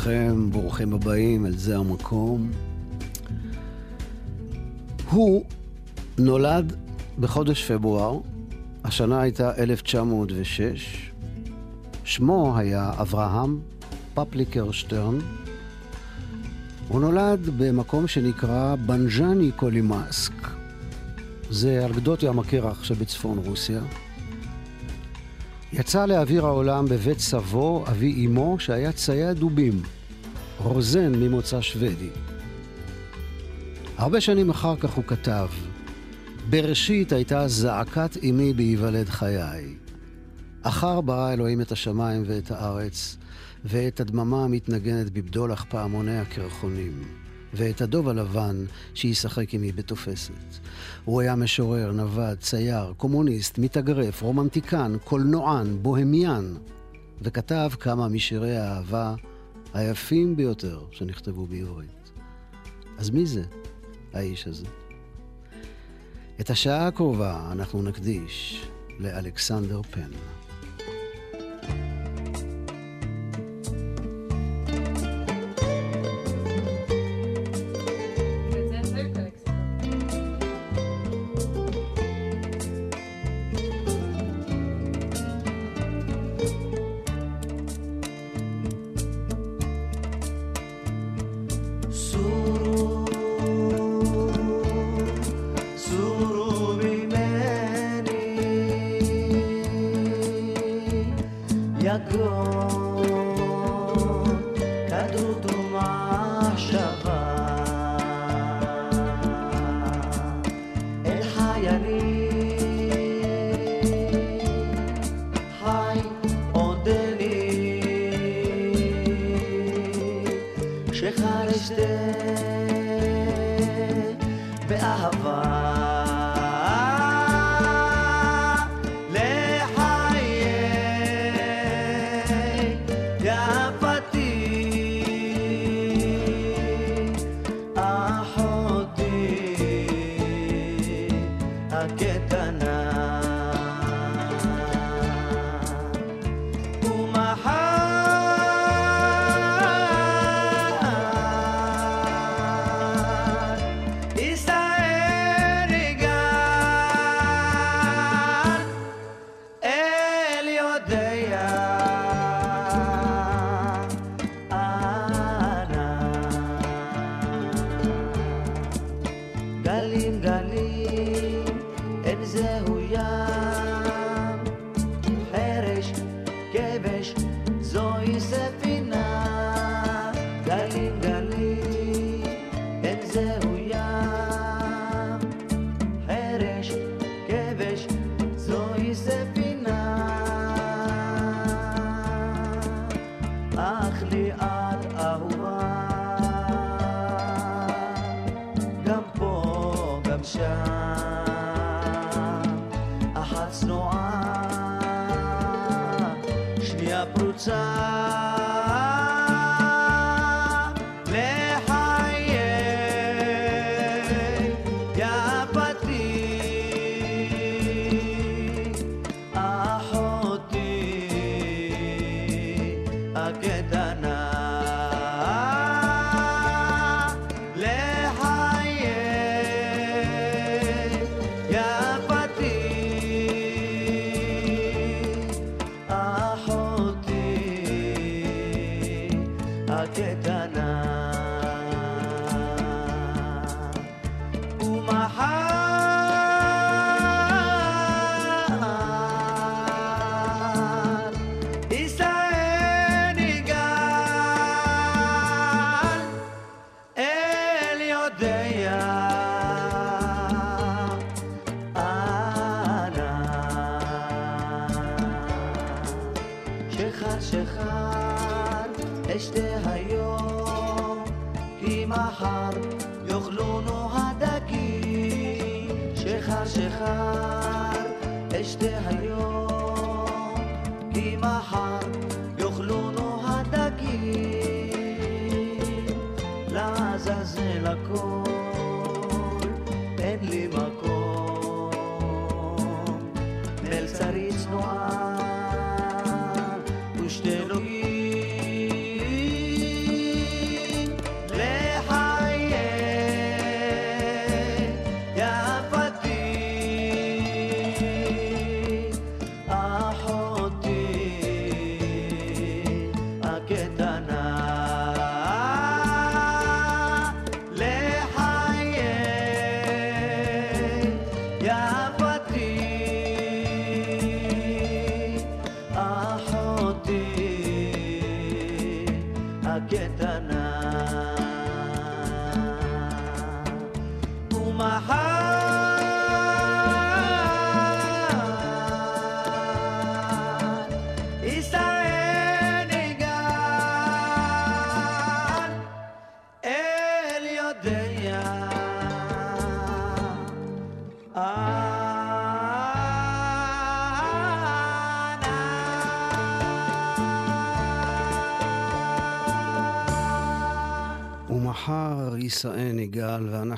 לכולכם, ברוכים הבאים אל זה המקום. הוא נולד בחודש פברואר, השנה הייתה 1906. שמו היה אברהם פפליקר שטרן. הוא נולד במקום שנקרא בניז'נה קולימסק. זה על גדות ים הקרח שבצפון רוסיה. יצא לאוויר העולם בבית סבו, אבי אמו, שהיה צייד דובים, רוזן ממוצא שוודי. הרבה שנים אחר כך הוא כתב, בראשית הייתה זעקת אמי בהיוולד חיי. אחר ברא אלוהים את השמיים ואת הארץ, ואת הדממה המתנגנת בבדולח פעמוני הקרחונים, ואת הדוב הלבן שישחק עמי בתופסת. הוא היה משורר, נווד, צייר, קומוניסט, מתאגרף, רומנטיקן, קולנוען, בוהמיאן, וכתב כמה משירי האהבה היפים ביותר שנכתבו בעברית. אז מי זה האיש הזה? את השעה הקרובה אנחנו נקדיש לאלכסנדר פן.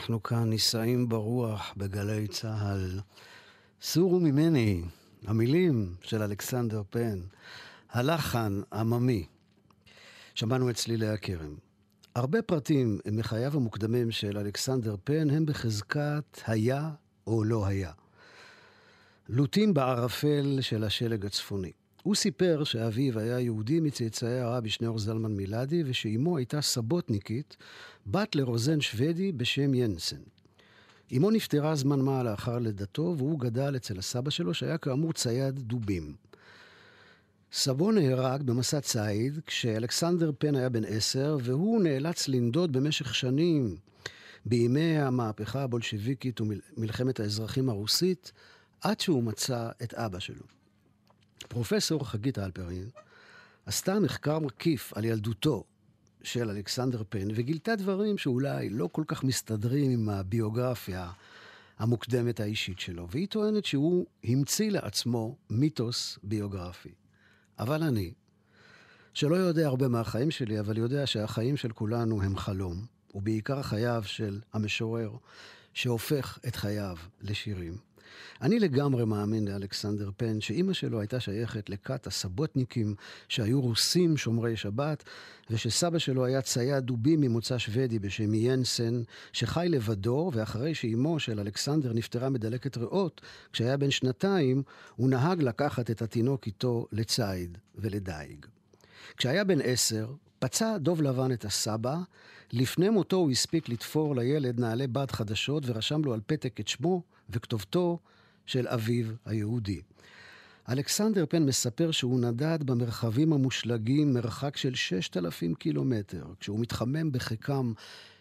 יגאל, ואנחנו כאן נישאים ברוח בגלי צה"ל. סורו ממני, המילים של אלכסנדר פן, הלחן עממי. שמענו את צלילי הכרם. הרבה פרטים מחייו המוקדמים של אלכסנדר פן הם בחזקת היה או לא היה. לוטים בערפל של השלג הצפוני. הוא סיפר שאביו היה יהודי מצאצאי הרבי שניאור זלמן מילדי, ושאימו הייתה סבוטניקית, בת לרוזן שוודי בשם ינסן. אמו נפטרה זמן מה לאחר לידתו, והוא גדל אצל הסבא שלו, שהיה כאמור צייד דובים. סבו נהרג במסע ציד כשאלכסנדר פן היה בן עשר, והוא נאלץ לנדוד במשך שנים בימי המהפכה הבולשביקית ומלחמת האזרחים הרוסית, עד שהוא מצא את אבא שלו. פרופסור חגית אלפרין עשתה מחקר מקיף על ילדותו של אלכסנדר פן, וגילתה דברים שאולי לא כל כך מסתדרים עם הביוגרפיה המוקדמת האישית שלו. והיא טוענת שהוא המציא לעצמו מיתוס ביוגרפי. אבל אני, שלא יודע הרבה מהחיים שלי, אבל יודע שהחיים של כולנו הם חלום, ובעיקר חייו של המשורר, שהופך את חייו לשירים. אני לגמרי מאמין לאלכסנדר פן שאימא שלו הייתה שייכת לכת הסבוטניקים שהיו רוסים שומרי שבת, ושסבא שלו היה צייד דובים ממוצא שוודי בשם ינסן, שחי לבדו, ואחרי שאימו של אלכסנדר נפטרה מדלקת ריאות, כשהיה בן שנתיים, הוא נהג לקחת את התינוק איתו לציד ולדייג. כשהיה בן עשר, פצע דוב לבן את הסבא, לפני מותו הוא הספיק לתפור לילד נעלי בד חדשות ורשם לו על פתק את שמו וכתובתו של אביו היהודי. אלכסנדר פן מספר שהוא נדד במרחבים המושלגים מרחק של ששת אלפים קילומטר, כשהוא מתחמם בחיקם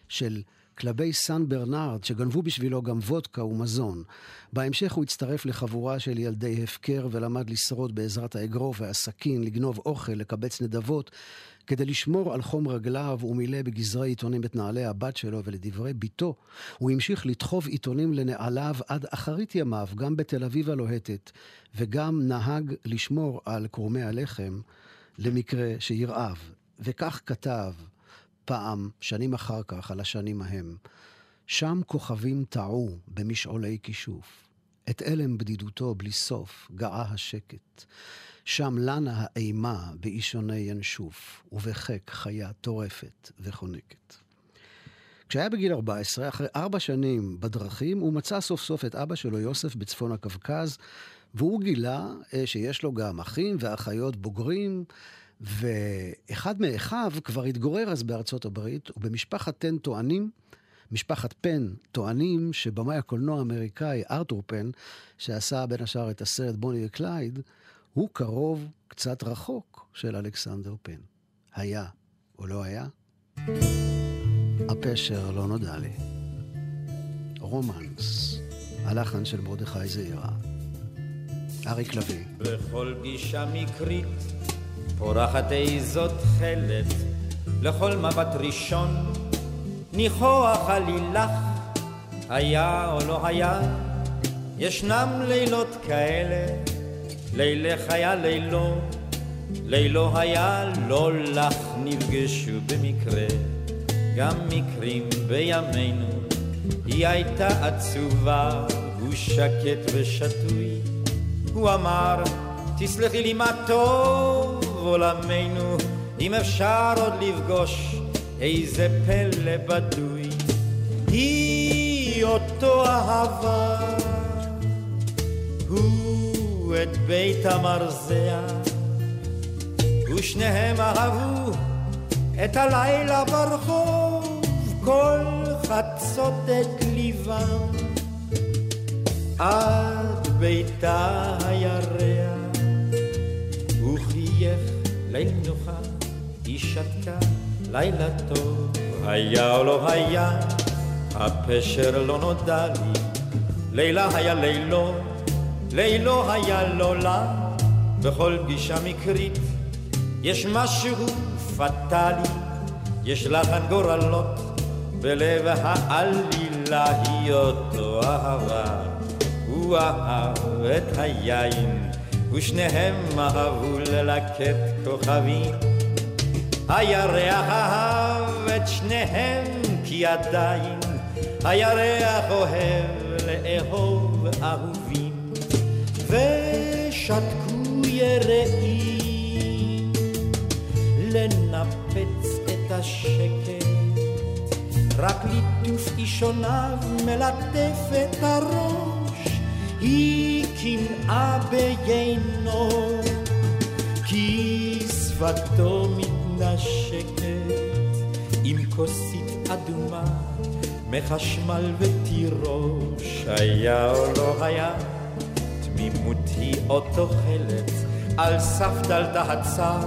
של כלבי סן ברנרד, שגנבו בשבילו גם וודקה ומזון. בהמשך הוא הצטרף לחבורה של ילדי הפקר ולמד לשרוד בעזרת האגרוף והסכין, לגנוב אוכל, לקבץ נדבות, כדי לשמור על חום רגליו הוא מילא בגזרי עיתונים את נעלי הבת שלו, ולדברי בתו, הוא המשיך לדחוב עיתונים לנעליו עד אחרית ימיו, גם בתל אביב הלוהטת, וגם נהג לשמור על קרומי הלחם למקרה שירעב. וכך כתב פעם, שנים אחר כך, על השנים ההם. שם כוכבים טעו במשעולי כישוף. את אלם בדידותו בלי סוף גאה השקט. שם לנה האימה באישוני ינשוף, ובחק חיה טורפת וחונקת. כשהיה בגיל 14, אחרי ארבע שנים בדרכים, הוא מצא סוף סוף את אבא שלו, יוסף, בצפון הקווקז, והוא גילה אה, שיש לו גם אחים ואחיות בוגרים, ואחד מאחיו כבר התגורר אז בארצות הברית, ובמשפחת פן טוענים, משפחת פן טוענים שבמאי הקולנוע האמריקאי ארתור פן, שעשה בין השאר את הסרט בוני וקלייד, הוא קרוב קצת רחוק של אלכסנדר פן. היה או לא היה? הפשר לא נודע לי. רומנס, הלחן של מרדכי זעירה. אריק לביא. בכל גישה מקרית פורחת איזו תכלת, לכל מבט ראשון ניחוח עלילך, היה או לא היה, ישנם לילות כאלה לילך היה לילו, לילו היה לא לך נפגשו במקרה, גם מקרים בימינו, היא הייתה עצובה, הוא שקט ושתוי, הוא אמר, תסלחי לי מה טוב עולמנו, אם אפשר עוד לפגוש איזה פלא בדוי, היא אותו אהבה, הוא את בית המרזע, ושניהם אהבו את הלילה ברחוב, כל חצות את ליבם. עד ביתה הירח, ליל נוחה, היא שתקה לילה טוב, היה או לא היה, הפשר לא נודע לי, לילה היה לילו, לילו היה לא לה, בכל פגישה מקרית יש משהו פטאלי, יש לחן גורלות, בלב העלילה היא אותו אהבה. הוא אהב את היין, ושניהם אהבו ללקט כוכבים. הירח אהב את שניהם כי עדיין הירח אוהב לאהוב אהובים. ושתקו יראים לנפץ את השקט. רק ליטוף אישוניו מלטף את הראש היא קנאה ביינו כי שפתו מתנשקת עם כוסית אדומה מחשמל ותירוש היה או לא היה תמימות היא אותו חלץ על סף דלתה הצר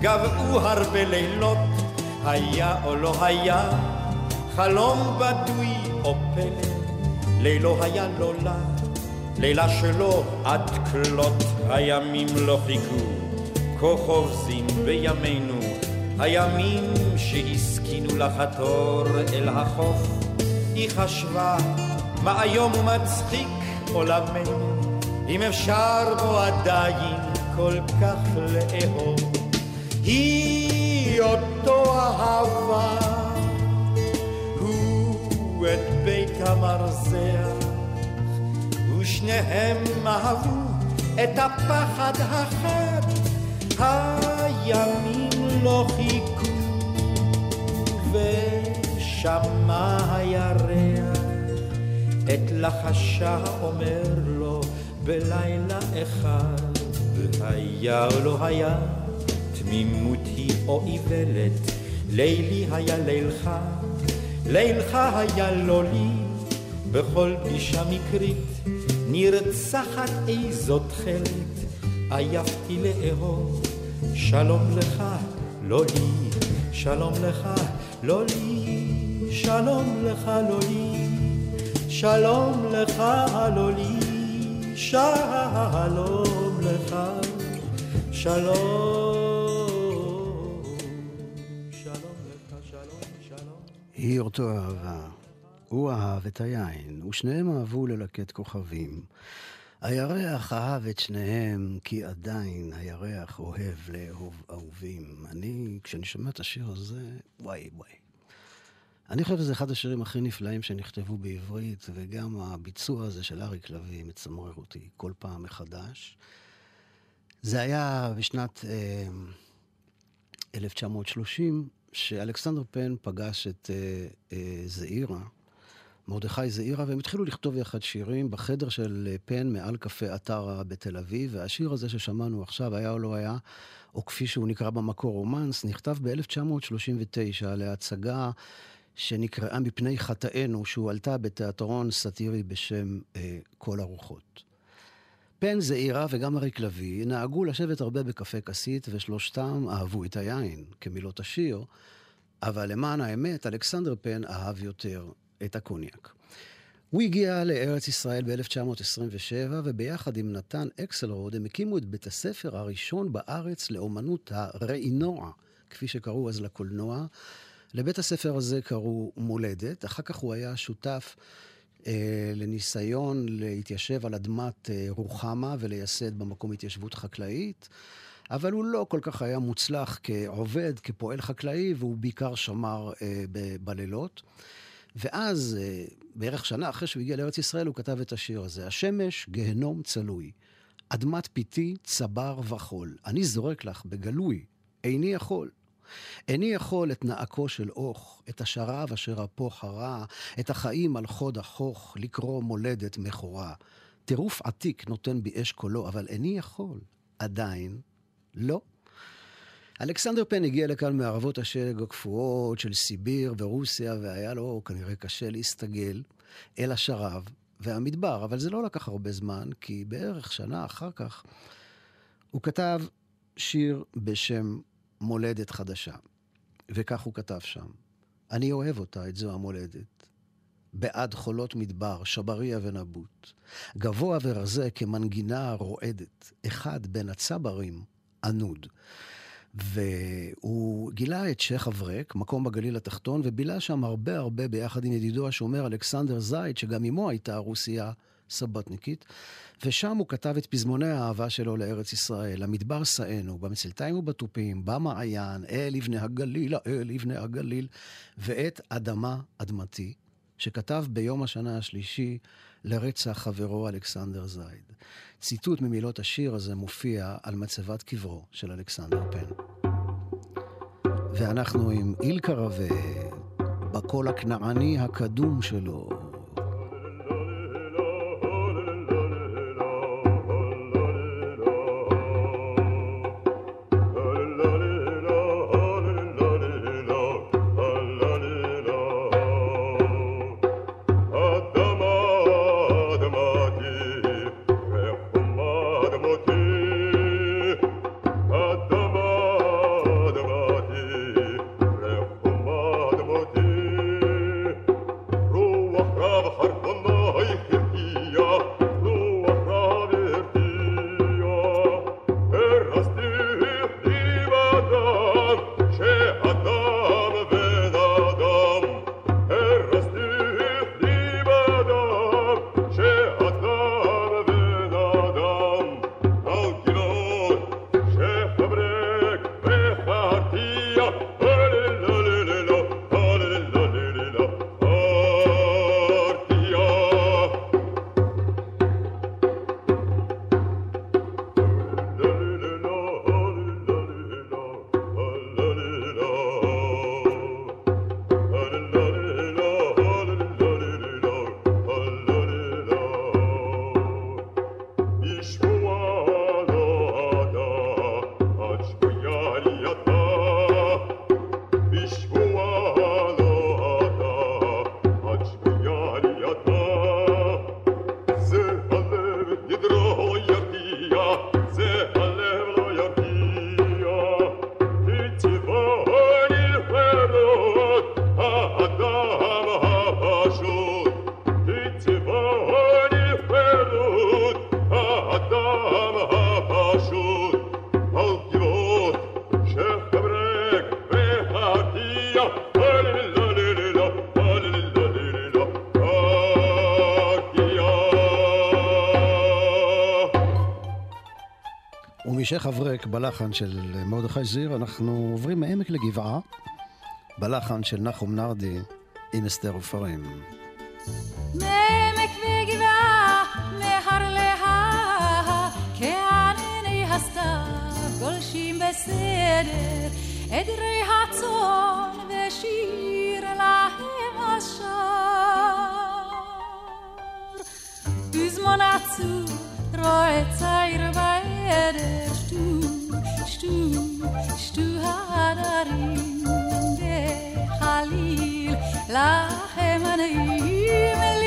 גבעו הרבה לילות היה או לא היה חלום בדוי או פלא לילו היה לא לה לילה שלו עד כלות הימים לא חיכו. כה חובזים בימינו הימים שהסכינו לחתור אל החוף. היא חשבה מה איום ומצחיק עולמנו? אם אפשר בו עדיין כל כך לאהוב. היא אותו אהבה הוא את בית המרזח ושניהם אהבו את הפחד החד הימים לא חיכו ושמע הירח. את לחשה אומר לו בלילה אחד היה או לא היה תמימות היא או איוולת לילי היה לילך לילך היה לא לי בכל פגישה מקרית נרצחת איזו תכלת עייפתי לאהוב. שלום לך לא לי שלום לך לא לי. שלום לך לא לי. שלום לך לא לי. שלום לך שלום. שלום לך שלום שלום. היא אותו אהבה. הוא אהב את היין, ושניהם אהבו ללקט כוכבים. הירח אהב את שניהם, כי עדיין הירח אוהב לאהוב אהובים. אני, כשאני שומע את השיר הזה, וואי וואי. אני חושב שזה אחד השירים הכי נפלאים שנכתבו בעברית, וגם הביצוע הזה של אריק לביא מצמרר אותי כל פעם מחדש. זה היה בשנת אה, 1930, שאלכסנדר פן פגש את אה, אה, זעירה, מרדכי זעירה, והם התחילו לכתוב יחד שירים בחדר של אה, פן מעל קפה עטרה בתל אביב, והשיר הזה ששמענו עכשיו, היה או לא היה, או כפי שהוא נקרא במקור רומנס, נכתב ב-1939 להצגה שנקראה מפני חטאינו, שהועלתה בתיאטרון סאטירי בשם אה, כל הרוחות. פן זעירא וגם אריק לביא נהגו לשבת הרבה בקפה כסית, ושלושתם אהבו את היין, כמילות השיר, אבל למען האמת, אלכסנדר פן אהב יותר את הקוניאק. הוא הגיע לארץ ישראל ב-1927, וביחד עם נתן אקסלרוד הם הקימו את בית הספר הראשון בארץ לאומנות הראינוע, כפי שקראו אז לקולנוע. לבית הספר הזה קראו מולדת, אחר כך הוא היה שותף אה, לניסיון להתיישב על אדמת אה, רוחמה ולייסד במקום התיישבות חקלאית, אבל הוא לא כל כך היה מוצלח כעובד, כפועל חקלאי, והוא בעיקר שמר אה, ב- בלילות. ואז, אה, בערך שנה אחרי שהוא הגיע לארץ ישראל, הוא כתב את השיר הזה: השמש, גיהנום צלוי, אדמת פיתי, צבר וחול. אני זורק לך בגלוי, איני יכול. איני יכול את נעקו של אוך, את השרב אשר אפו חרה, את החיים על חוד החוך, לקרוא מולדת מכורה. טירוף עתיק נותן בי אש קולו, אבל איני יכול, עדיין לא. אלכסנדר פן הגיע לכאן מערבות השלג הקפואות של סיביר ורוסיה, והיה לו כנראה קשה להסתגל אל השרב והמדבר, אבל זה לא לקח הרבה זמן, כי בערך שנה אחר כך הוא כתב שיר בשם מולדת חדשה, וכך הוא כתב שם: אני אוהב אותה, את זו המולדת. בעד חולות מדבר, שבריה ונבוט. גבוה ורזה כמנגינה רועדת, אחד בין הצברים, ענוד. והוא גילה את שייח' אברק, מקום בגליל התחתון, ובילה שם הרבה הרבה ביחד עם ידידו השומר אלכסנדר זייד, שגם אמו הייתה רוסייה סבתניקית, ושם הוא כתב את פזמוני האהבה שלו לארץ ישראל. המדבר שאנו, במצלתיים ובתופים, במעיין, אל לבני הגליל, אל לבני הגליל, ואת אדמה אדמתי, שכתב ביום השנה השלישי לרצח חברו אלכסנדר זייד. ציטוט ממילות השיר הזה מופיע על מצבת קברו של אלכסנדר פן. ואנחנו עם אילקה רווה, בקול הכנעני הקדום שלו. שייח' אברק בלחן של מרדכי זיר, אנחנו עוברים מעמק לגבעה, בלחן של נחום נרדי עם אסתר עופרים. מעמק וגבעה, מהר להר, כענני הסתיו גולשים בסדר, עדרי הצאן ושיר להם השער. פזמון עצוב רואה צעיר בערב shtu shtu hararim de khalil lahem anayim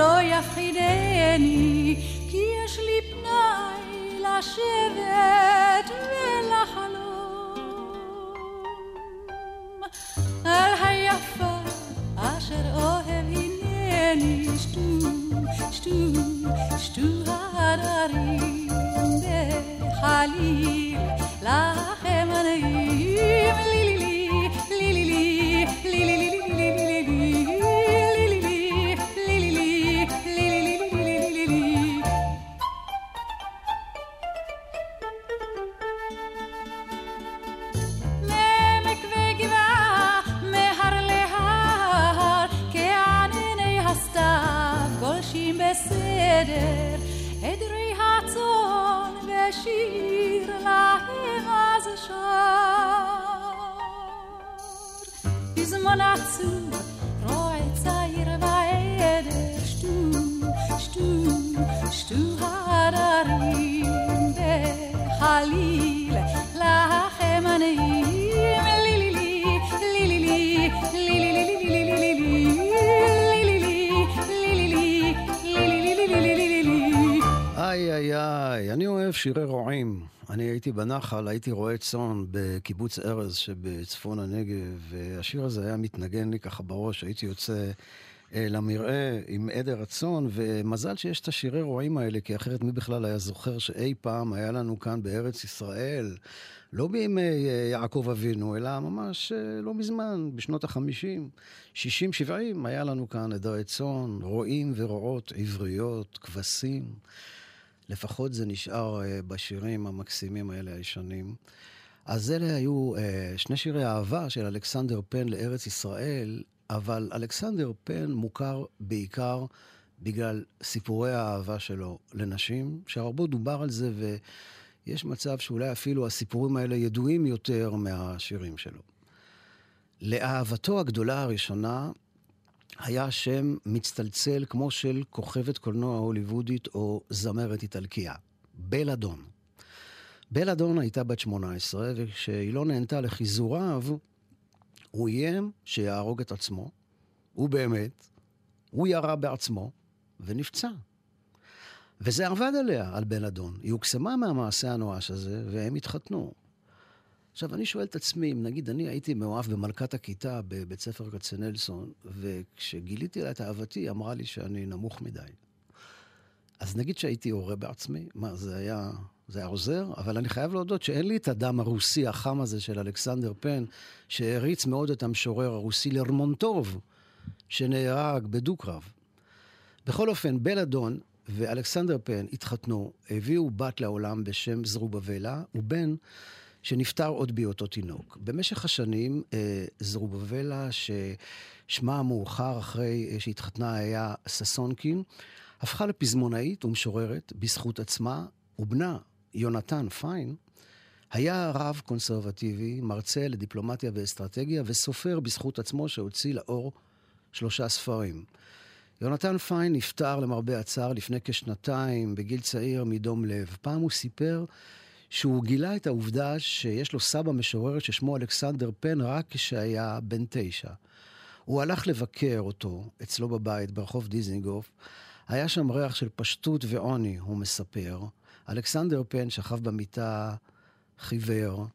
לא יפחידני, כי יש לי פנאי לשבת ולחלום על היפה אשר אוהב הנני שטו, שטו, שטו הדרים בחליל לכם הנעים שירי רועים. אני הייתי בנחל, הייתי רועה צאן בקיבוץ ארז שבצפון הנגב, והשיר הזה היה מתנגן לי ככה בראש, הייתי יוצא למרעה עם עדר הצאן, ומזל שיש את השירי רועים האלה, כי אחרת מי בכלל היה זוכר שאי פעם היה לנו כאן בארץ ישראל, לא בימי אה, יעקב אבינו, אלא ממש אה, לא מזמן, בשנות החמישים, שישים, שבעים, היה לנו כאן עדרי צאן, רועים ורועות עבריות, כבשים. לפחות זה נשאר בשירים המקסימים האלה הישנים. אז אלה היו שני שירי אהבה של אלכסנדר פן לארץ ישראל, אבל אלכסנדר פן מוכר בעיקר בגלל סיפורי האהבה שלו לנשים, שהרבה דובר על זה, ויש מצב שאולי אפילו הסיפורים האלה ידועים יותר מהשירים שלו. לאהבתו הגדולה הראשונה היה שם מצטלצל כמו של כוכבת קולנוע הוליוודית או זמרת איטלקיה, בלאדון. בלאדון הייתה בת 18, וכשהיא לא נהנתה לחיזוריו, הוא איים שיהרוג את עצמו. הוא באמת, הוא ירה בעצמו ונפצע. וזה עבד עליה, על בלאדון. היא הוקסמה מהמעשה הנואש הזה, והם התחתנו. עכשיו, אני שואל את עצמי, אם נגיד אני הייתי מאוהב במלכת הכיתה בבית ספר כצנלסון, וכשגיליתי לה את אהבתי, היא אמרה לי שאני נמוך מדי. אז נגיד שהייתי הורה בעצמי, מה, זה היה, זה היה עוזר? אבל אני חייב להודות שאין לי את הדם הרוסי החם הזה של אלכסנדר פן, שהריץ מאוד את המשורר הרוסי לרמונטוב, שנהרג בדו-קרב. בכל אופן, בלאדון ואלכסנדר פן התחתנו, הביאו בת לעולם בשם זרובבלה, ובן שנפטר עוד בהיותו תינוק. במשך השנים, אה, זרובבלה, ששמה המאוחר אחרי אה, שהתחתנה היה ששונקין, הפכה לפזמונאית ומשוררת בזכות עצמה, ובנה, יונתן פיין, היה רב קונסרבטיבי, מרצה לדיפלומטיה ואסטרטגיה, וסופר בזכות עצמו שהוציא לאור שלושה ספרים. יונתן פיין נפטר למרבה הצער לפני כשנתיים, בגיל צעיר, מדום לב. פעם הוא סיפר שהוא גילה את העובדה שיש לו סבא משורר ששמו אלכסנדר פן רק כשהיה בן תשע. הוא הלך לבקר אותו אצלו בבית ברחוב דיזנגוף. היה שם ריח של פשטות ועוני, הוא מספר. אלכסנדר פן שכב במיטה חיוור,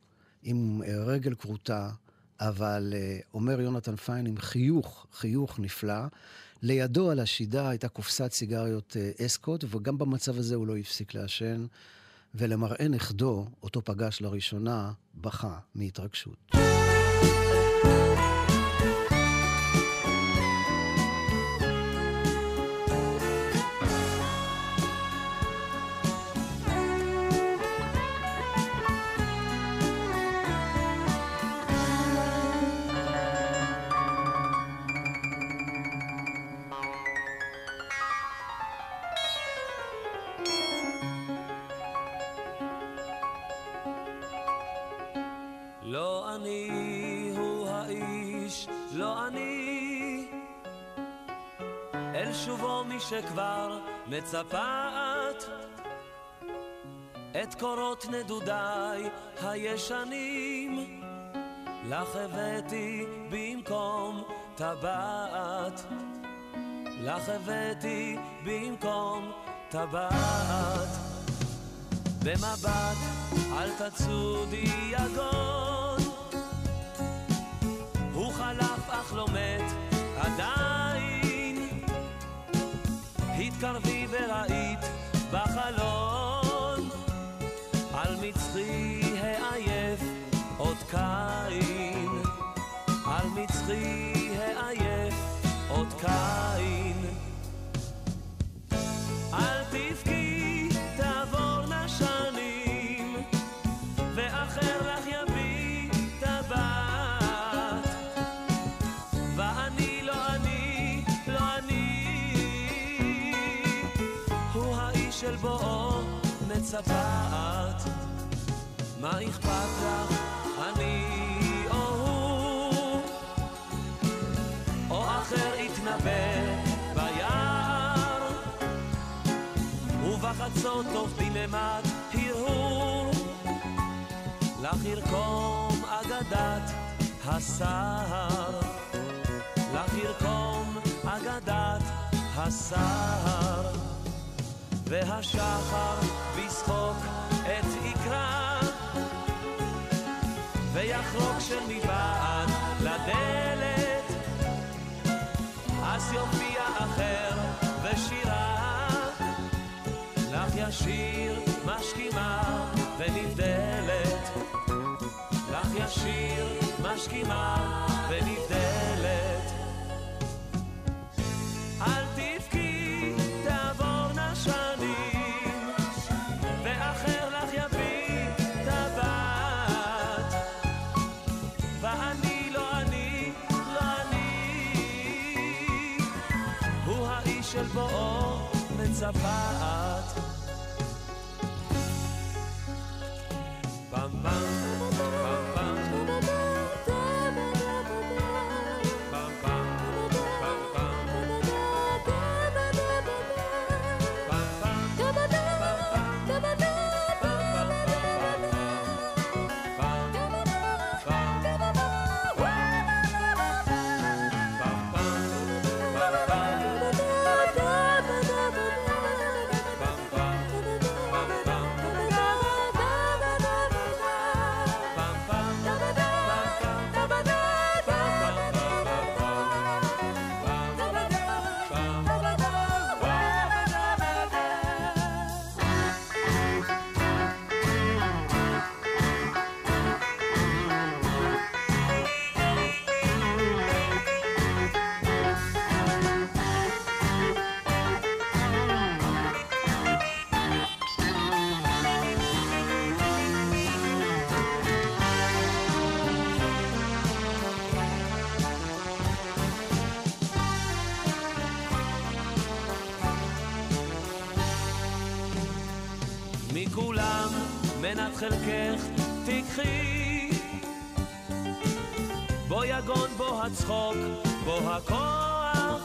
עם רגל כרותה, אבל אה, אומר יונתן פיין עם חיוך, חיוך נפלא. לידו על השידה הייתה קופסת סיגריות אה, אסקוט, וגם במצב הזה הוא לא הפסיק לעשן. ולמראה נכדו, אותו פגש לראשונה, בכה מהתרגשות. טבעת. במבט אל תצודי יגון הוא חלף אך לא מת עדיין. התקרבי וראית בחלון ובחצות עובדים ממד הרהור, לך ירקום אגדת הסהר, לך ירקום אגדת הסהר, והשחר בשחוק את יקרא, ויחרוק של מבעד לדלת, אז יופיע אחר ישיר משכימה ונבדלת, לך ישיר משכימה ונבדלת. אל תבכי, תעבורנה שנים, ואחר לך יביא טבעת. ואני לא אני, לא אני, הוא האיש של בואו מצפת. מנת חלקך תיקחי בו יגון בו הצחוק בו הכוח.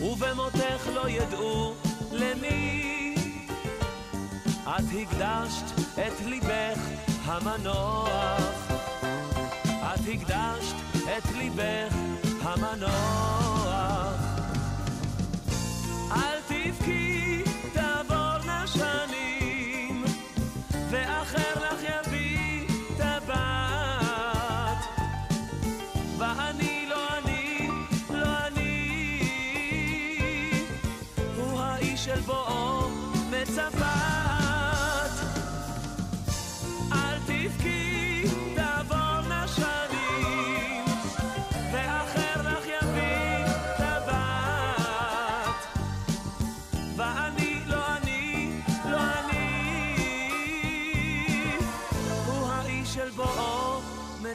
ובמותך לא ידעו למי. את הקדשת את ליבך המנוח. את הקדשת את ליבך המנוח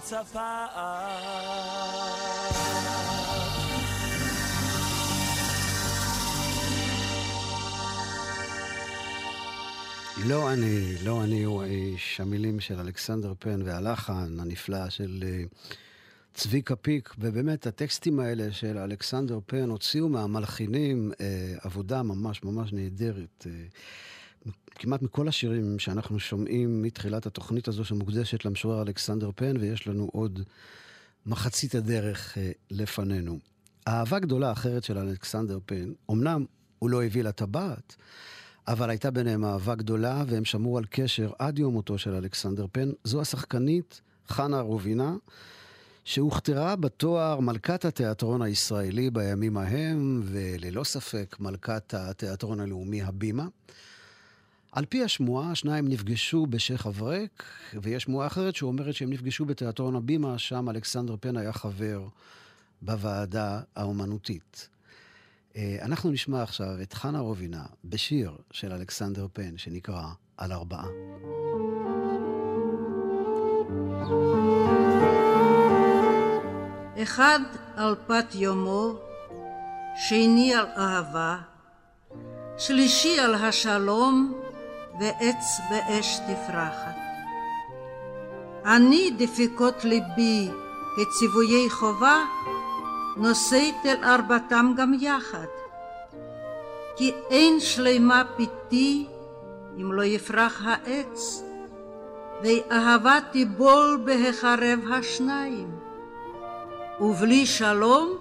מצפת. לא אני, לא אני הוא האיש. המילים של אלכסנדר פן והלחן הנפלא של אה, צביקה פיק, ובאמת הטקסטים האלה של אלכסנדר פן הוציאו מהמלחינים אה, עבודה ממש ממש נהדרת. אה, כמעט מכל השירים שאנחנו שומעים מתחילת התוכנית הזו שמוקדשת למשורר אלכסנדר פן, ויש לנו עוד מחצית הדרך אה, לפנינו. אהבה גדולה אחרת של אלכסנדר פן, אמנם הוא לא הביא לה טבעת, אבל הייתה ביניהם אהבה גדולה, והם שמרו על קשר עד יום מותו של אלכסנדר פן. זו השחקנית חנה רובינה, שהוכתרה בתואר מלכת התיאטרון הישראלי בימים ההם, וללא ספק מלכת התיאטרון הלאומי הבימה. על פי השמועה, השניים נפגשו בשייח' אברק, ויש שמועה אחרת שאומרת שהם נפגשו בתיאטרון הבימה, שם אלכסנדר פן היה חבר בוועדה האומנותית. אה, אנחנו נשמע עכשיו את חנה רובינה בשיר של אלכסנדר פן, שנקרא על ארבעה. אחד על פת יומו, שני על אהבה, שלישי על השלום ועץ באש תפרחת. אני דפיקות ליבי כציוויי חובה, נושאת אל ארבעתם גם יחד. כי אין שלמה פיתי אם לא יפרח העץ, ואהבה תיבול בהחרב השניים. ובלי שלום,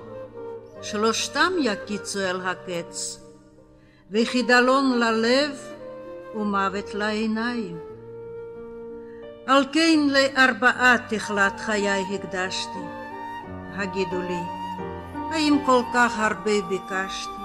שלושתם יקיצו אל הקץ, וחידלון ללב ומוות לעיניים. על כן לארבעה תכלת חיי הקדשתי. הגידו לי, האם כל כך הרבה ביקשתי?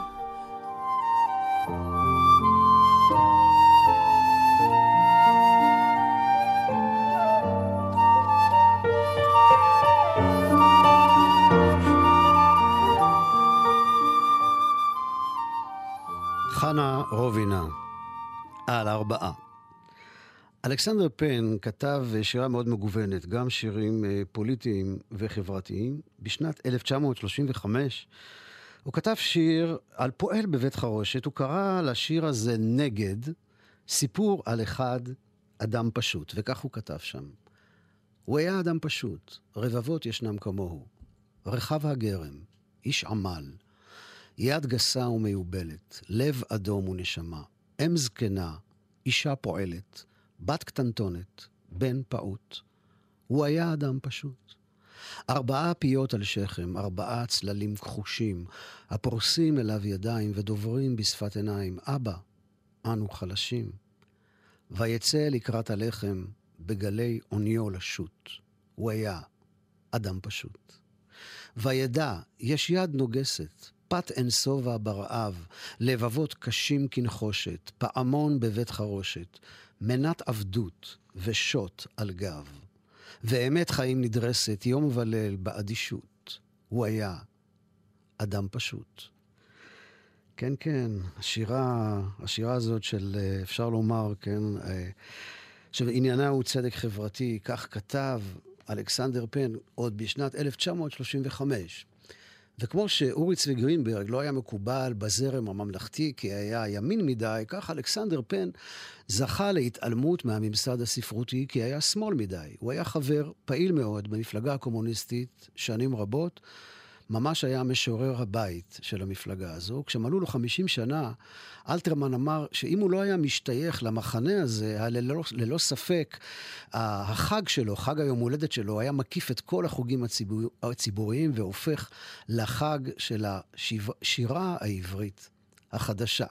חנה רובינה, על ארבעה. אלכסנדר פן כתב שירה מאוד מגוונת, גם שירים אה, פוליטיים וחברתיים. בשנת 1935 הוא כתב שיר על פועל בבית חרושת, הוא קרא לשיר הזה נגד, סיפור על אחד, אדם פשוט, וכך הוא כתב שם. הוא היה אדם פשוט, רבבות ישנם כמוהו. רחב הגרם, איש עמל, יד גסה ומיובלת, לב אדום ונשמה, אם זקנה, אישה פועלת, בת קטנטונת, בן פעוט. הוא היה אדם פשוט. ארבעה פיות על שכם, ארבעה צללים כחושים, הפורסים אליו ידיים ודוברים בשפת עיניים, אבא, אנו חלשים. ויצא לקראת הלחם בגלי עוניו לשוט. הוא היה אדם פשוט. וידע, יש יד נוגסת, פת אין שובע ברעב, לבבות קשים כנחושת, פעמון בבית חרושת, מנת עבדות ושוט על גב. ואמת חיים נדרסת יום וליל באדישות. הוא היה אדם פשוט. כן, כן, השירה, השירה הזאת של, אה, אפשר לומר, כן, אה, שעניינה הוא צדק חברתי, כך כתב אלכסנדר פן עוד בשנת 1935. וכמו שאורי צבי גרינברג לא היה מקובל בזרם הממלכתי כי היה ימין מדי, כך אלכסנדר פן זכה להתעלמות מהממסד הספרותי כי היה שמאל מדי. הוא היה חבר פעיל מאוד במפלגה הקומוניסטית שנים רבות. ממש היה משורר הבית של המפלגה הזו. כשמלאו לו 50 שנה, אלתרמן אמר שאם הוא לא היה משתייך למחנה הזה, ללא, ללא ספק, החג שלו, חג היום הולדת שלו, היה מקיף את כל החוגים הציבור, הציבוריים והופך לחג של השירה העברית החדשה.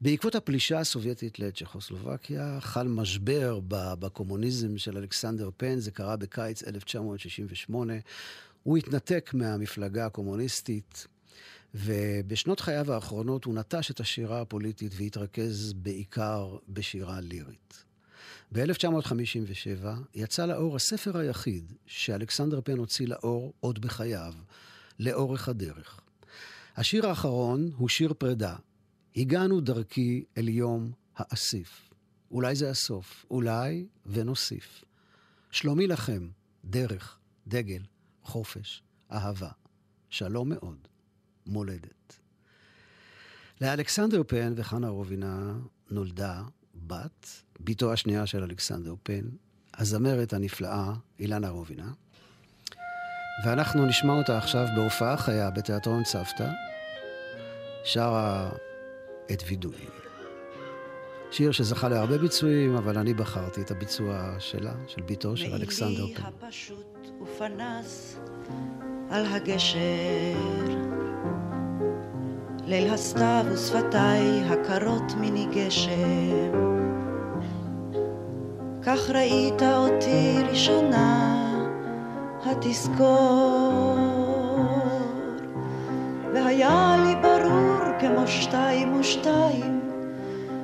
בעקבות הפלישה הסובייטית לצ'כוסלובקיה, חל משבר בקומוניזם של אלכסנדר פן, זה קרה בקיץ 1968. הוא התנתק מהמפלגה הקומוניסטית, ובשנות חייו האחרונות הוא נטש את השירה הפוליטית והתרכז בעיקר בשירה לירית. ב-1957 יצא לאור הספר היחיד שאלכסנדר פן הוציא לאור עוד בחייו, לאורך הדרך. השיר האחרון הוא שיר פרידה. הגענו דרכי אל יום האסיף. אולי זה הסוף, אולי ונוסיף. שלומי לכם, דרך, דגל, חופש, אהבה, שלום מאוד, מולדת. לאלכסנדר פן וחנה רובינה נולדה בת, בתו השנייה של אלכסנדר פן, הזמרת הנפלאה אילנה רובינה. ואנחנו נשמע אותה עכשיו בהופעה חיה בתיאטרון צוותא, שרה את וידוי. שיר שזכה להרבה ביצועים, אבל אני בחרתי את הביצוע שלה, של ביתו של אלכסנדר פן. הפשוט ופנס על הגשר. ליל הסתיו ושפתיי הקרות מני גשם. כך ראית אותי ראשונה, התזכור. והיה לי ברור כמו שתיים ושתיים,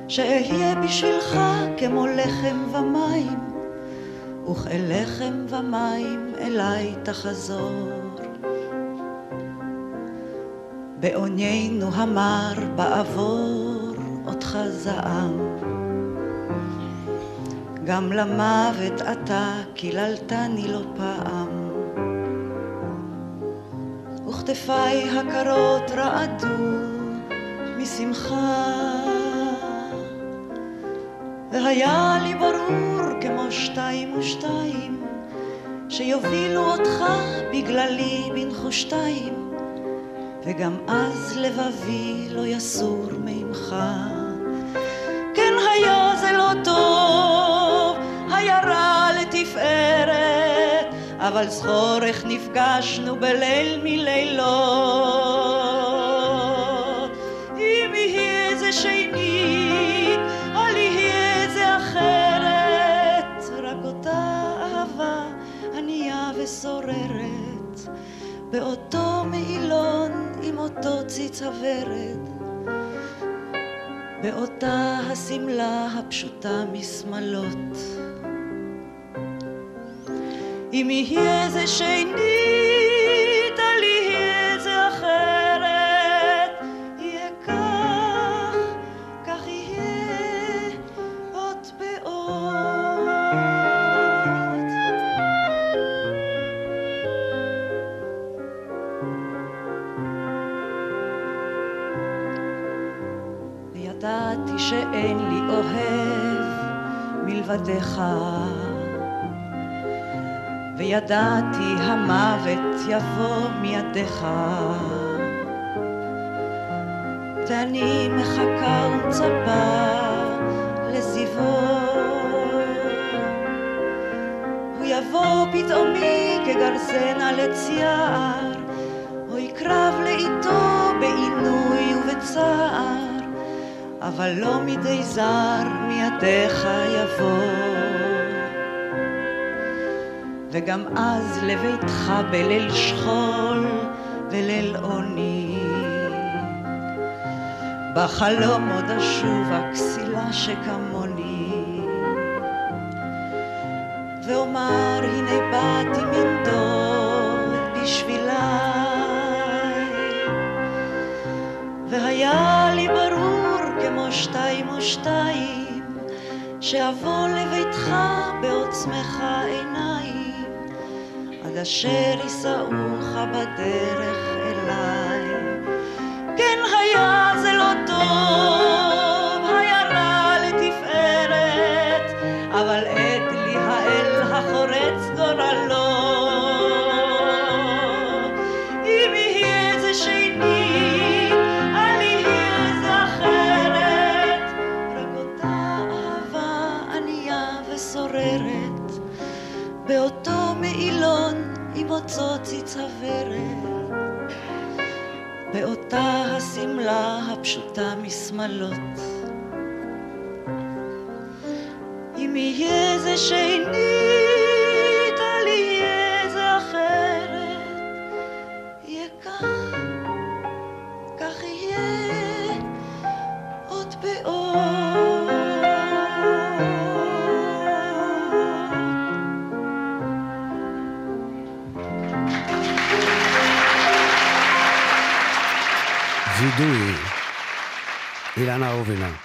שאהיה בשבילך כמו לחם ומים, וכאל לחם ומים אליי תחזור. בעוניינו המר בעבור אותך זעם. גם למוות אתה קיללתני לא פעם. וכתפיי הקרות רעדו משמחה. והיה לי ברור כמו שתיים ושתיים, שיובילו אותך בגללי בנחושתיים, וגם אז לבבי לא יסור ממך. כן היה זה לא טוב, היה רע לתפארת, אבל זכור איך נפגשנו בליל מלילות. ושוררת, באותו מעילון עם אותו ציץ הוורד. באותה השמלה הפשוטה משמלות. אם יהיה זה שנית, מלבדך. וידעתי המוות יבוא מידיך. ואני מחכה ומצפה לזיוו. הוא יבוא פתאומי כגרזן על עץ יער, או יקרב לאיתו בעינוי ובצער. אבל לא מידי זר מידיך יבוא. וגם אז לביתך בליל שכול וליל עוני. בחלום עוד אשובה כסילה שכמוני. ואומר הנה באתי מן שתיים ושתיים, שאבוא לביתך בעוצמך עיניים, עד אשר יישאוך בדרך הפשוטה משמלות. אם יהיה זה שנית, אל יהיה זה אחרת, יהיה כך, כך יהיה עוד. וידוי, אילנה אובנה,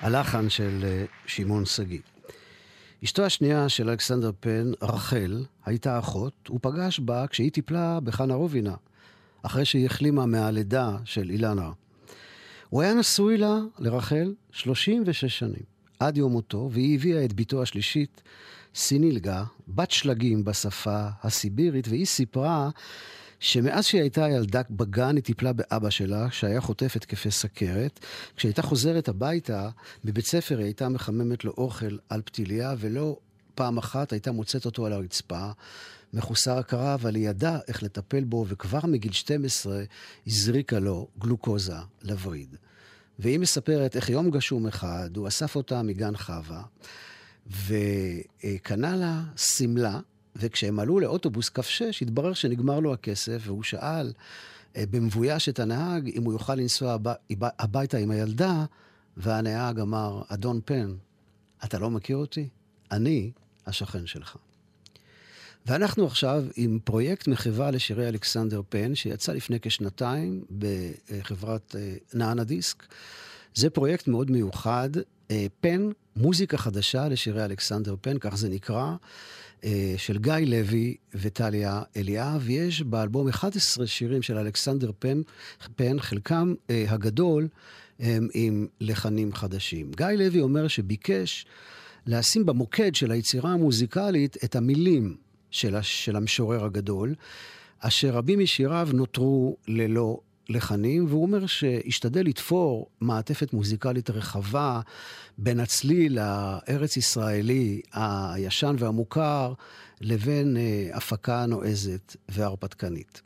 הלחן של אה, שמעון שגיא. אשתו השנייה של אלכסנדר פן, רחל, הייתה אחות, הוא פגש בה כשהיא טיפלה בחנה רובינה, אחרי שהיא החלימה מהלידה של אילנה. הוא היה נשוי לה, לרחל, 36 שנים, עד יום מותו, והיא הביאה את בתו השלישית, סינילגה, בת שלגים בשפה הסיבירית, והיא סיפרה שמאז שהיא הייתה ילדה בגן היא טיפלה באבא שלה, שהיה חוטף התקפי סכרת. כשהייתה חוזרת הביתה, בבית ספר היא הייתה מחממת לו אוכל על פתיליה, ולא פעם אחת הייתה מוצאת אותו על הרצפה, מחוסר הכרה, אבל היא ידעה איך לטפל בו, וכבר מגיל 12 הזריקה לו גלוקוזה לווריד. והיא מספרת איך יום גשום אחד הוא אסף אותה מגן חווה, וקנה לה שמלה, וכשהם עלו לאוטובוס כ' 6, התברר שנגמר לו הכסף, והוא שאל אה, במבויש את הנהג אם הוא יוכל לנסוע הב... הביתה עם הילדה, והנהג אמר, אדון פן, אתה לא מכיר אותי? אני השכן שלך. ואנחנו עכשיו עם פרויקט מחווה לשירי אלכסנדר פן, שיצא לפני כשנתיים בחברת אה, נענה דיסק. זה פרויקט מאוד מיוחד, אה, פן, מוזיקה חדשה לשירי אלכסנדר פן, כך זה נקרא, של גיא לוי וטליה אליאב. יש באלבום 11 שירים של אלכסנדר פן, פן חלקם הגדול הם עם לחנים חדשים. גיא לוי אומר שביקש לשים במוקד של היצירה המוזיקלית את המילים של, של המשורר הגדול, אשר רבים משיריו נותרו ללא לחנים, והוא אומר שהשתדל לתפור מעטפת מוזיקלית רחבה בין הצליל הארץ-ישראלי הישן והמוכר לבין אה, הפקה נועזת והרפתקנית.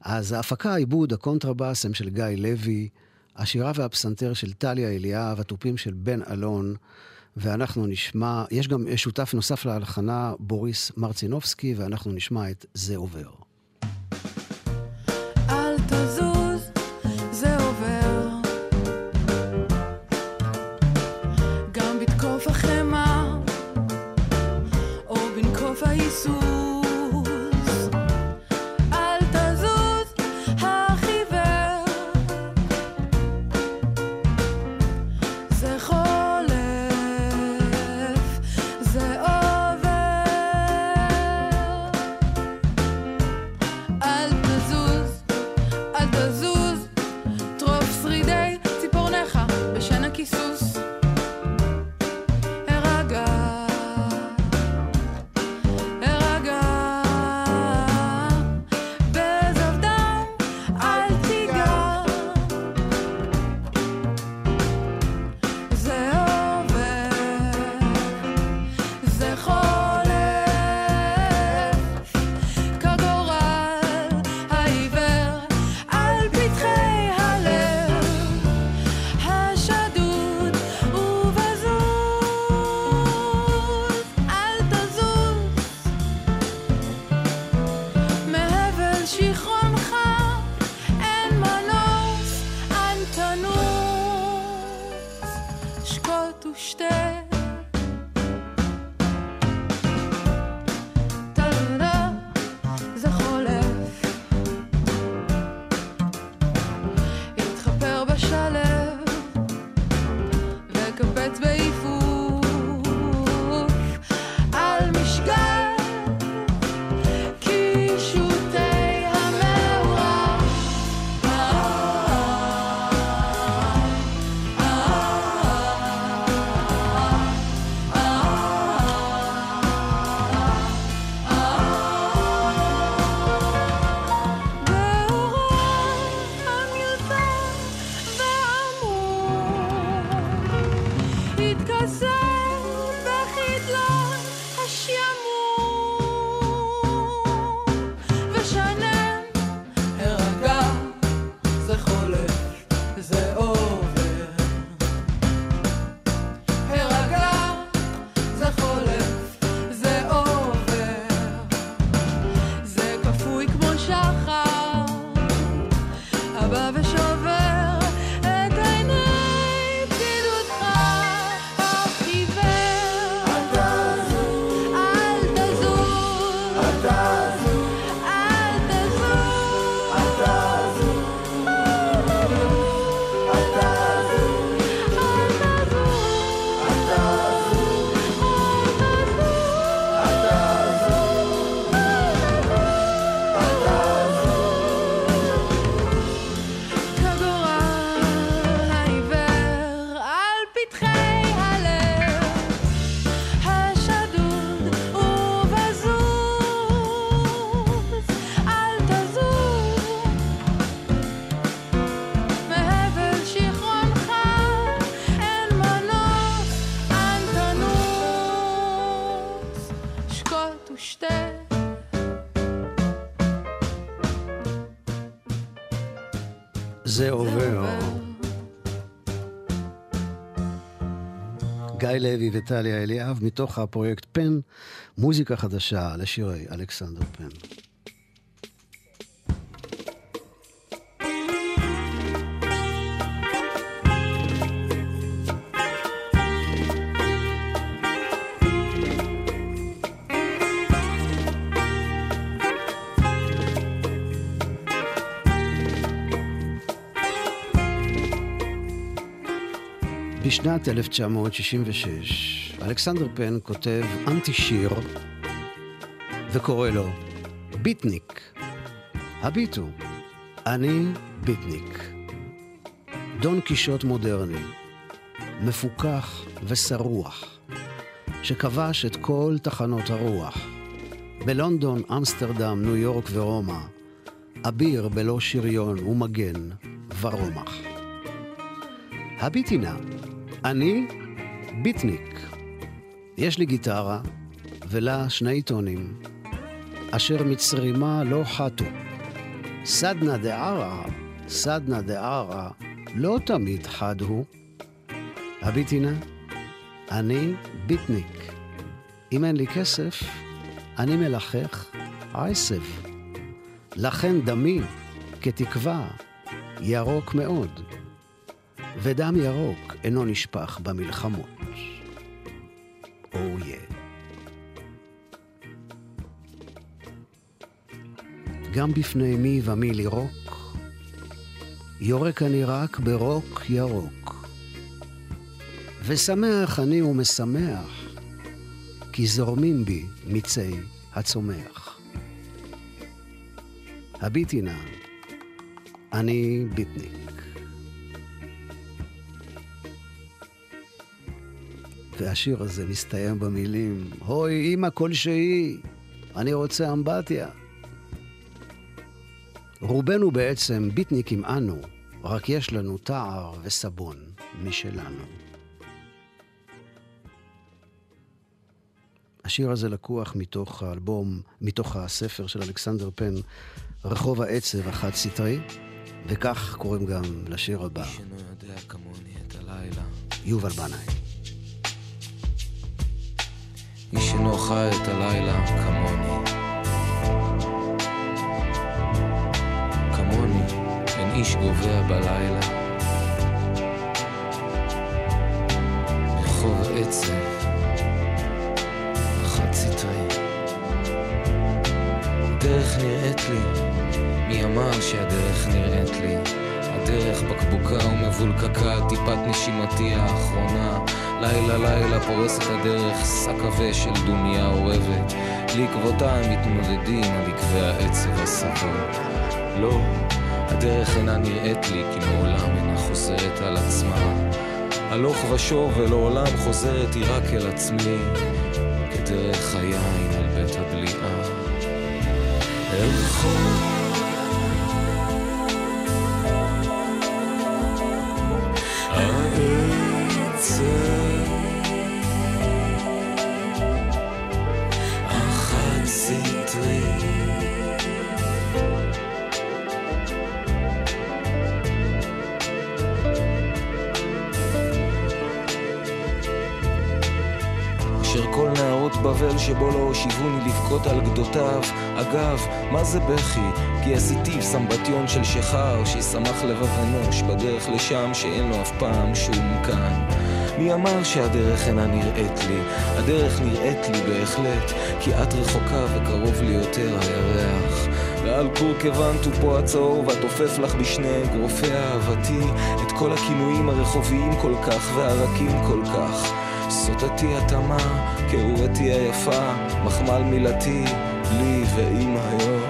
אז ההפקה, העיבוד, הקונטרבאס הם של גיא לוי, השירה והפסנתר של טליה אליאב, התופים של בן אלון, ואנחנו נשמע, יש גם שותף נוסף להלחנה, בוריס מרצינובסקי, ואנחנו נשמע את זה עובר. אל תזוז, גיא לוי וטליה אליאב, מתוך הפרויקט פן, מוזיקה חדשה לשירי אלכסנדר פן. בשנת 1966, אלכסנדר פן כותב אנטי שיר וקורא לו ביטניק. הביט הוא, אני ביטניק. דון קישוט מודרני, מפוכח ושרוח, שכבש את כל תחנות הרוח. בלונדון, אמסטרדם, ניו יורק ורומא, אביר בלא שריון ומגן ורומח. הביטי נא, אני ביטניק. יש לי גיטרה, ולה שני טונים, אשר מצרימה לא חטו. סדנה דערה, סדנה דערה, לא תמיד חד הוא. הביטי נא, אני ביטניק. אם אין לי כסף, אני מלחך עשב. לכן דמי, כתקווה, ירוק מאוד. ודם ירוק אינו נשפך במלחמות. גם בפני מי ומי לירוק, יורק אני רק ברוק ירוק. ושמח אני ומשמח, כי זורמים בי מיצי הצומח. הביטי נא, אני ביטניק. והשיר הזה מסתיים במילים, הוי אמא כלשהי, אני רוצה אמבטיה. רובנו בעצם ביטניקים אנו, רק יש לנו תער וסבון משלנו. השיר הזה לקוח מתוך האלבום, מתוך הספר של אלכסנדר פן, רחוב העצב החד סטרי, וכך קוראים גם לשיר הבא. מי שאינו יודע כמוני את הלילה. יובל בנאי. איש אינו חי את הלילה כמוני. כמוני, אין איש גובע בלילה. רחוב סטרי. הדרך נראית לי, מי אמר שהדרך נראית לי? הדרך בקבוקה ומבולקקה, טיפת נשימתי האחרונה. לילה לילה פורס את הדרך, שק עבה של דומיה אורבת. לעקבותיי מתמודדים על עקבי העצב הסבור. לא, הדרך אינה נראית לי, כי מעולם אינה חוזרת על עצמה. הלוך ושוב ולעולם חוזרת היא רק אל עצמי, כדרך היין על בית הבליעה. אל חור בבל שבו לא הושיבוני לבכות על גדותיו. אגב, מה זה בכי? כי עשיתיו סמבטיון של שחר, שישמח לבב אנוש בדרך לשם שאין לו אף פעם שום כאן. מי אמר שהדרך אינה נראית לי? הדרך נראית לי בהחלט, כי את רחוקה וקרוב לי יותר הירח. ועל קורקוון טופו הצהוב, התופף לך בשני אגרופי אהבתי, את כל הכינויים הרחוביים כל כך והרכים כל כך. סודתי התמה, כהורתי היפה, מחמל מילתי, לי ועם היום.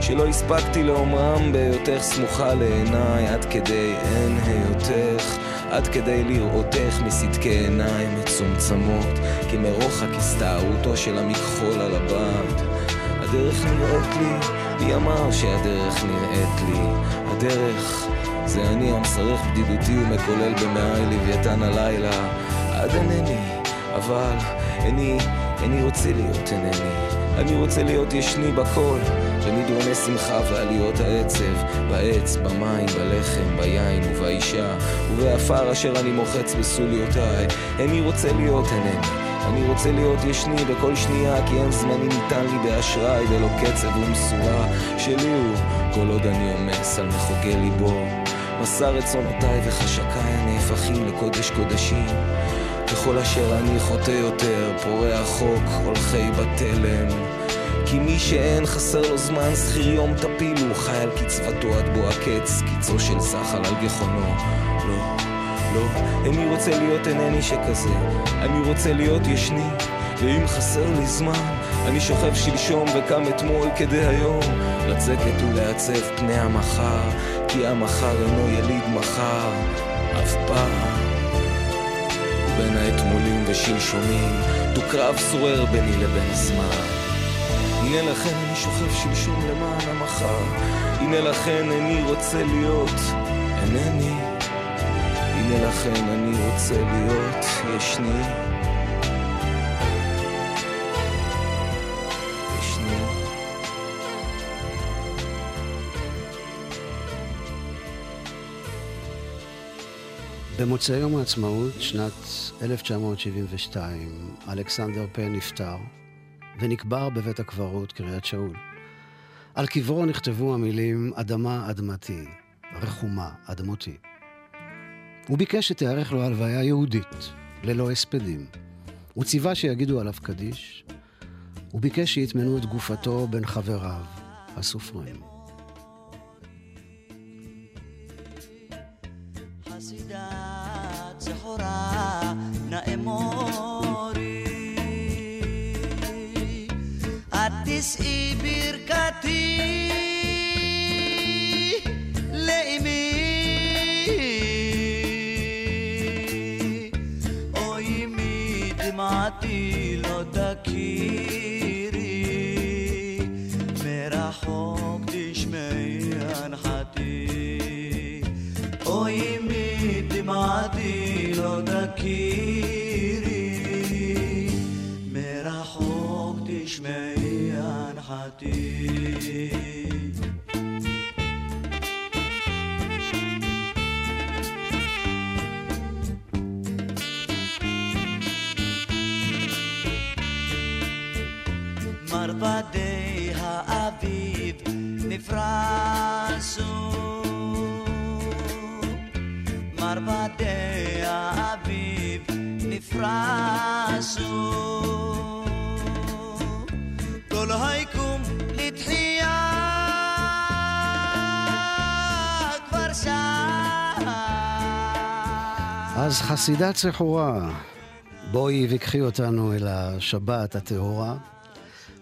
שלא הספקתי לאומרם בהיותך סמוכה לעיניי, עד כדי אין היותך, עד כדי לראותך מסדקי עיניים מצומצמות, כי מרוחק הסתערותו של המכחול על הבד. הדרך נראית לי, מי אמר שהדרך נראית לי? הדרך זה אני המשרך בדידותי ומקולל במעי לוויתן הלילה, עד אינני, אבל איני, איני רוצה להיות אינני. אני רוצה להיות ישני בכל, במדרוני שמחה ועליות העצב, בעץ, במים, בלחם, ביין ובאישה, ובעפר אשר אני מוחץ בסוליותיי. איני רוצה להיות אינני. אני רוצה להיות ישני בכל שנייה, כי אין זמני ניתן לי באשראי ולא קצב ומשורה שלי הוא, כל עוד אני עומס על מחוגי ליבו. מסע רצונותיי וחשקיי הנהפכים לקודש קודשים. ככל אשר אני חוטא יותר, פורע חוק, הולכי בתלם. כי מי שאין חסר לו זמן, שכיר יום טפיל, הוא חי על קצבתו עד בוא הקץ, קיצו של זחל על גחונו. לא, לא, איני רוצה להיות אינני שכזה, אני רוצה להיות ישני, ואם חסר לי זמן, אני שוכב שלשום וקם אתמול כדי היום, לצקת ולעצב פני המחר, כי המחר אינו יליד מחר, אף פעם. בין האתמולים ושלשונים, דו-קרב שורר ביני לבין הזמן. הנה לכן אני שוכב שלשום למען המחר, הנה לכן איני רוצה להיות, אינני. הנה לכן אני רוצה להיות, ישני. במוצאי יום העצמאות, שנת 1972, אלכסנדר פן נפטר ונקבר בבית הקברות קריית שאול. על קברו נכתבו המילים אדמה אדמתי, רחומה אדמותי. הוא ביקש שתיערך לו הלוויה יהודית, ללא הספדים. הוא ציווה שיגידו עליו קדיש, הוא ביקש שיטמנו את גופתו בין חבריו, הסופרים. Is i birkati leimi? Oimi dimati lo dakiri mera hok dishmeyan hati oimi dimati lo dakiri הנחתי מרבדי האביב נפרסו מרבדי האביב נפרסו כל אז חסידת סחורה, בואי וקחי אותנו אל השבת הטהורה.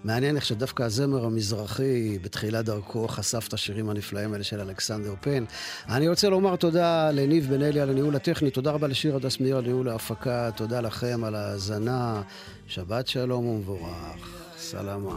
מעניין איך שדווקא הזמר המזרחי בתחילת דרכו חשף את השירים הנפלאים האלה של אלכסנדר פן. אני רוצה לומר תודה לניב בן אלי על הניהול הטכני, תודה רבה לשיר הדס מאיר על ניהול ההפקה, תודה לכם על ההאזנה, שבת שלום ומבורך. סלמה.